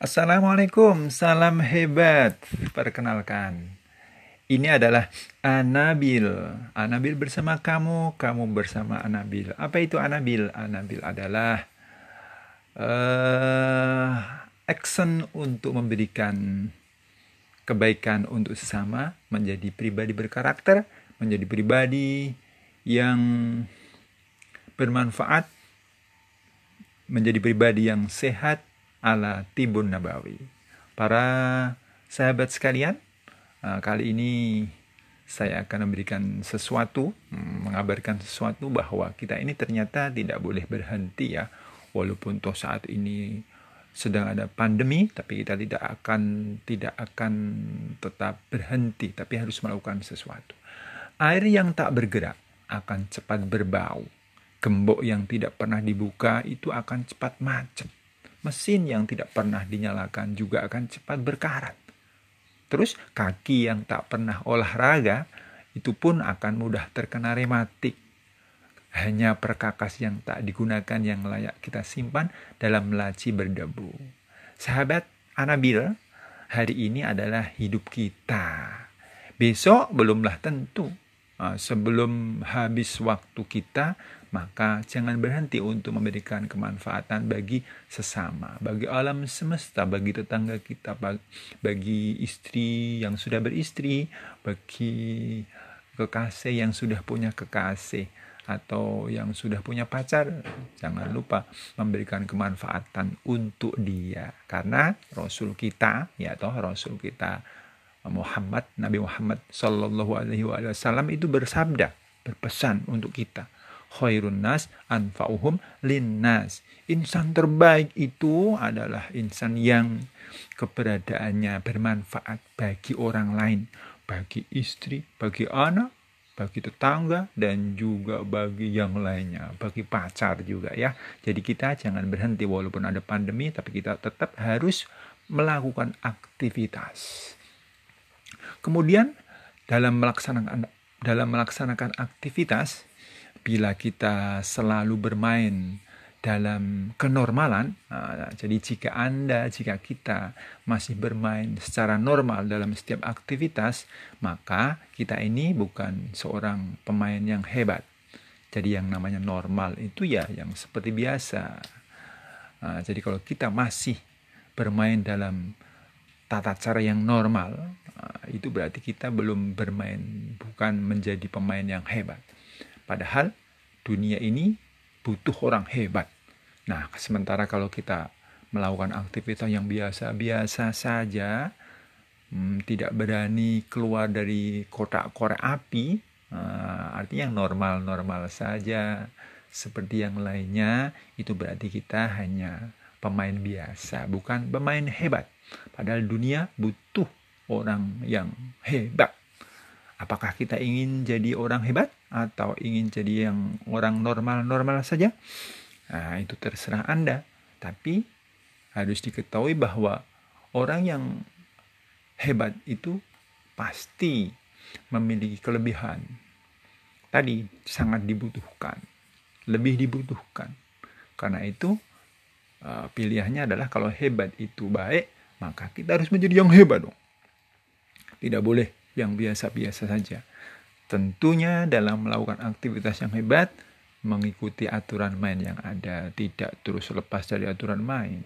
Assalamualaikum, salam hebat. Perkenalkan, ini adalah Anabil. Anabil bersama kamu, kamu bersama Anabil. Apa itu Anabil? Anabil adalah uh, action untuk memberikan kebaikan untuk sesama, menjadi pribadi berkarakter, menjadi pribadi yang bermanfaat, menjadi pribadi yang sehat ala Tibun Nabawi. Para sahabat sekalian, uh, kali ini saya akan memberikan sesuatu, hmm, mengabarkan sesuatu bahwa kita ini ternyata tidak boleh berhenti ya, walaupun toh saat ini sedang ada pandemi tapi kita tidak akan tidak akan tetap berhenti tapi harus melakukan sesuatu. Air yang tak bergerak akan cepat berbau. Gembok yang tidak pernah dibuka itu akan cepat macet. Mesin yang tidak pernah dinyalakan juga akan cepat berkarat. Terus kaki yang tak pernah olahraga itu pun akan mudah terkena rematik hanya perkakas yang tak digunakan yang layak kita simpan dalam laci berdebu. Sahabat Anabil, hari ini adalah hidup kita. Besok belumlah tentu. Ah, sebelum habis waktu kita, maka jangan berhenti untuk memberikan kemanfaatan bagi sesama, bagi alam semesta, bagi tetangga kita, bagi istri yang sudah beristri, bagi kekasih yang sudah punya kekasih atau yang sudah punya pacar. Jangan lupa memberikan kemanfaatan untuk dia. Karena Rasul kita ya toh Rasul kita Muhammad Nabi Muhammad Shallallahu Alaihi Wasallam itu bersabda berpesan untuk kita khairun nas anfa'uhum linnas insan terbaik itu adalah insan yang keberadaannya bermanfaat bagi orang lain bagi istri bagi anak bagi tetangga dan juga bagi yang lainnya, bagi pacar juga ya. Jadi kita jangan berhenti walaupun ada pandemi tapi kita tetap harus melakukan aktivitas. Kemudian dalam melaksanakan dalam melaksanakan aktivitas bila kita selalu bermain dalam kenormalan. Nah, jadi jika Anda, jika kita masih bermain secara normal dalam setiap aktivitas, maka kita ini bukan seorang pemain yang hebat. Jadi yang namanya normal itu ya yang seperti biasa. Nah, jadi kalau kita masih bermain dalam tata cara yang normal, itu berarti kita belum bermain, bukan menjadi pemain yang hebat. Padahal dunia ini butuh orang hebat. Nah, sementara kalau kita melakukan aktivitas yang biasa-biasa saja, hmm, tidak berani keluar dari kotak korek api, uh, artinya yang normal-normal saja, seperti yang lainnya, itu berarti kita hanya pemain biasa, bukan pemain hebat. Padahal dunia butuh orang yang hebat. Apakah kita ingin jadi orang hebat atau ingin jadi yang orang normal-normal saja? Nah, itu terserah Anda. Tapi harus diketahui bahwa orang yang hebat itu pasti memiliki kelebihan. Tadi sangat dibutuhkan, lebih dibutuhkan. Karena itu eh, pilihannya adalah kalau hebat itu baik, maka kita harus menjadi yang hebat dong. Tidak boleh yang biasa-biasa saja. Tentunya dalam melakukan aktivitas yang hebat, mengikuti aturan main yang ada, tidak terus lepas dari aturan main.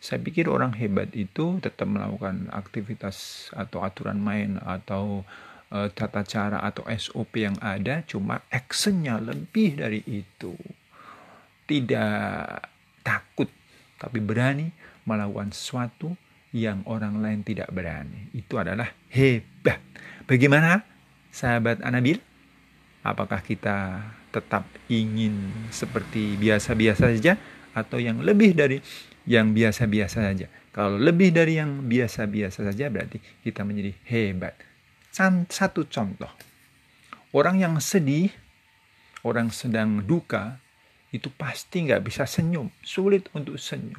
Saya pikir orang hebat itu tetap melakukan aktivitas atau aturan main atau uh, tata cara atau SOP yang ada, cuma actionnya lebih dari itu. Tidak takut, tapi berani melakukan sesuatu yang orang lain tidak berani. Itu adalah hebat. Bagaimana sahabat Anabil? Apakah kita tetap ingin seperti biasa-biasa saja atau yang lebih dari yang biasa-biasa saja? Kalau lebih dari yang biasa-biasa saja berarti kita menjadi hebat. Satu contoh. Orang yang sedih, orang sedang duka, itu pasti nggak bisa senyum. Sulit untuk senyum.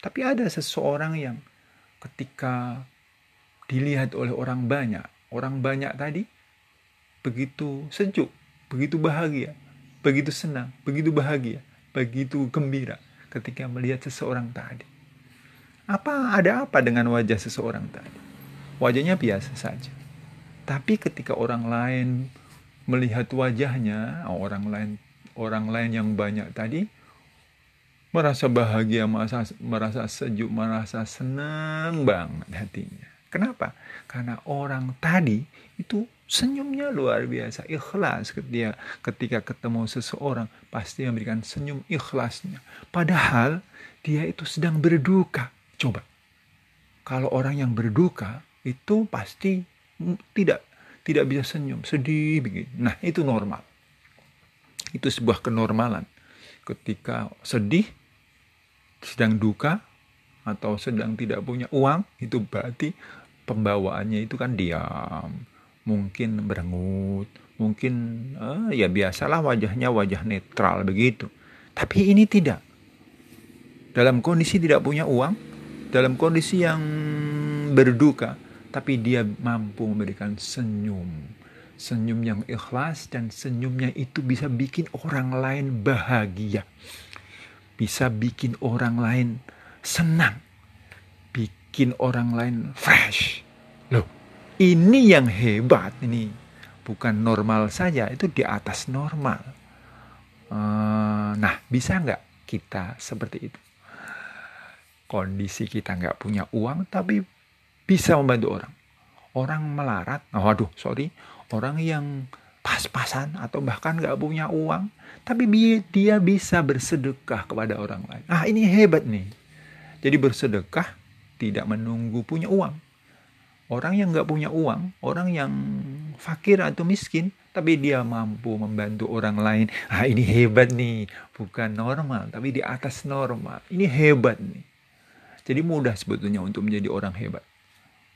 Tapi ada seseorang yang ketika dilihat oleh orang banyak, orang banyak tadi begitu sejuk, begitu bahagia, begitu senang, begitu bahagia, begitu gembira ketika melihat seseorang tadi. Apa ada apa dengan wajah seseorang tadi? Wajahnya biasa saja. Tapi ketika orang lain melihat wajahnya, orang lain orang lain yang banyak tadi merasa bahagia, merasa merasa sejuk, merasa senang banget hatinya. Kenapa? Karena orang tadi itu senyumnya luar biasa, ikhlas ketika ketika ketemu seseorang pasti memberikan senyum ikhlasnya. Padahal dia itu sedang berduka. Coba. Kalau orang yang berduka itu pasti tidak tidak bisa senyum, sedih begini. Nah, itu normal. Itu sebuah kenormalan. Ketika sedih, sedang duka, atau sedang tidak punya uang, itu berarti pembawaannya itu kan diam, mungkin berengut, mungkin eh, ya biasalah wajahnya wajah netral begitu. Tapi ini tidak. Dalam kondisi tidak punya uang, dalam kondisi yang berduka, tapi dia mampu memberikan senyum. Senyum yang ikhlas dan senyumnya itu bisa bikin orang lain bahagia. Bisa bikin orang lain senang bikin orang lain fresh. Loh, ini yang hebat ini. Bukan normal saja, itu di atas normal. Uh, nah, bisa nggak kita seperti itu? Kondisi kita nggak punya uang, tapi bisa membantu orang. Orang melarat, oh, waduh, sorry, orang yang pas-pasan atau bahkan nggak punya uang, tapi dia bisa bersedekah kepada orang lain. Ah, ini hebat nih. Jadi bersedekah tidak menunggu punya uang. Orang yang nggak punya uang, orang yang fakir atau miskin, tapi dia mampu membantu orang lain. Ah ini hebat nih, bukan normal, tapi di atas normal. Ini hebat nih. Jadi mudah sebetulnya untuk menjadi orang hebat.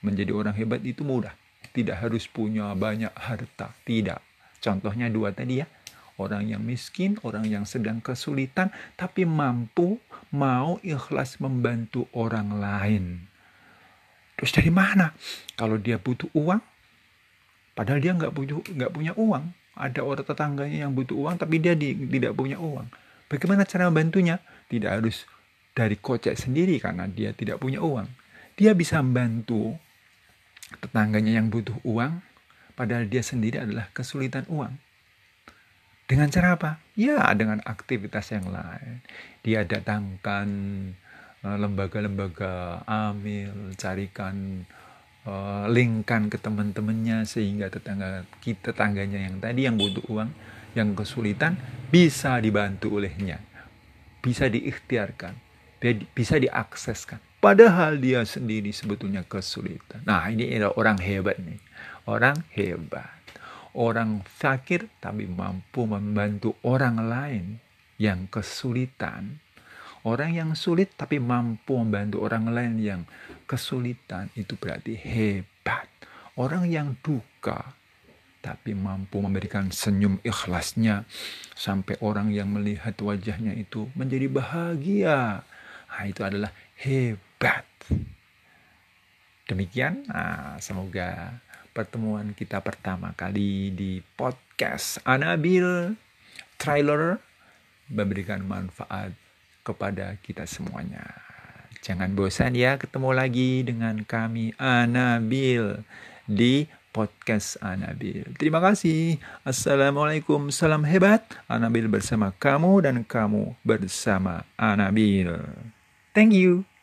Menjadi orang hebat itu mudah. Tidak harus punya banyak harta, tidak. Contohnya dua tadi ya, orang yang miskin, orang yang sedang kesulitan, tapi mampu mau ikhlas membantu orang lain. Terus dari mana? Kalau dia butuh uang, padahal dia nggak punya nggak punya uang, ada orang tetangganya yang butuh uang, tapi dia di, tidak punya uang. Bagaimana cara membantunya? Tidak harus dari kocek sendiri karena dia tidak punya uang. Dia bisa membantu tetangganya yang butuh uang, padahal dia sendiri adalah kesulitan uang. Dengan cara apa? Ya, dengan aktivitas yang lain. Dia datangkan eh, lembaga-lembaga amil, carikan uh, linkkan ke teman-temannya sehingga tetangga kita tetangganya yang tadi yang butuh uang, yang kesulitan bisa dibantu olehnya. Bisa diikhtiarkan, bisa diakseskan. Padahal dia sendiri sebetulnya kesulitan. Nah, ini orang hebat nih. Orang hebat orang fakir tapi mampu membantu orang lain yang kesulitan. Orang yang sulit tapi mampu membantu orang lain yang kesulitan itu berarti hebat. Orang yang duka tapi mampu memberikan senyum ikhlasnya sampai orang yang melihat wajahnya itu menjadi bahagia. Nah, itu adalah hebat. Demikian, nah, semoga pertemuan kita pertama kali di podcast Anabil Trailer memberikan manfaat kepada kita semuanya. Jangan bosan ya ketemu lagi dengan kami Anabil di podcast Anabil. Terima kasih. Assalamualaikum. Salam hebat. Anabil bersama kamu dan kamu bersama Anabil. Thank you.